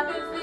I've been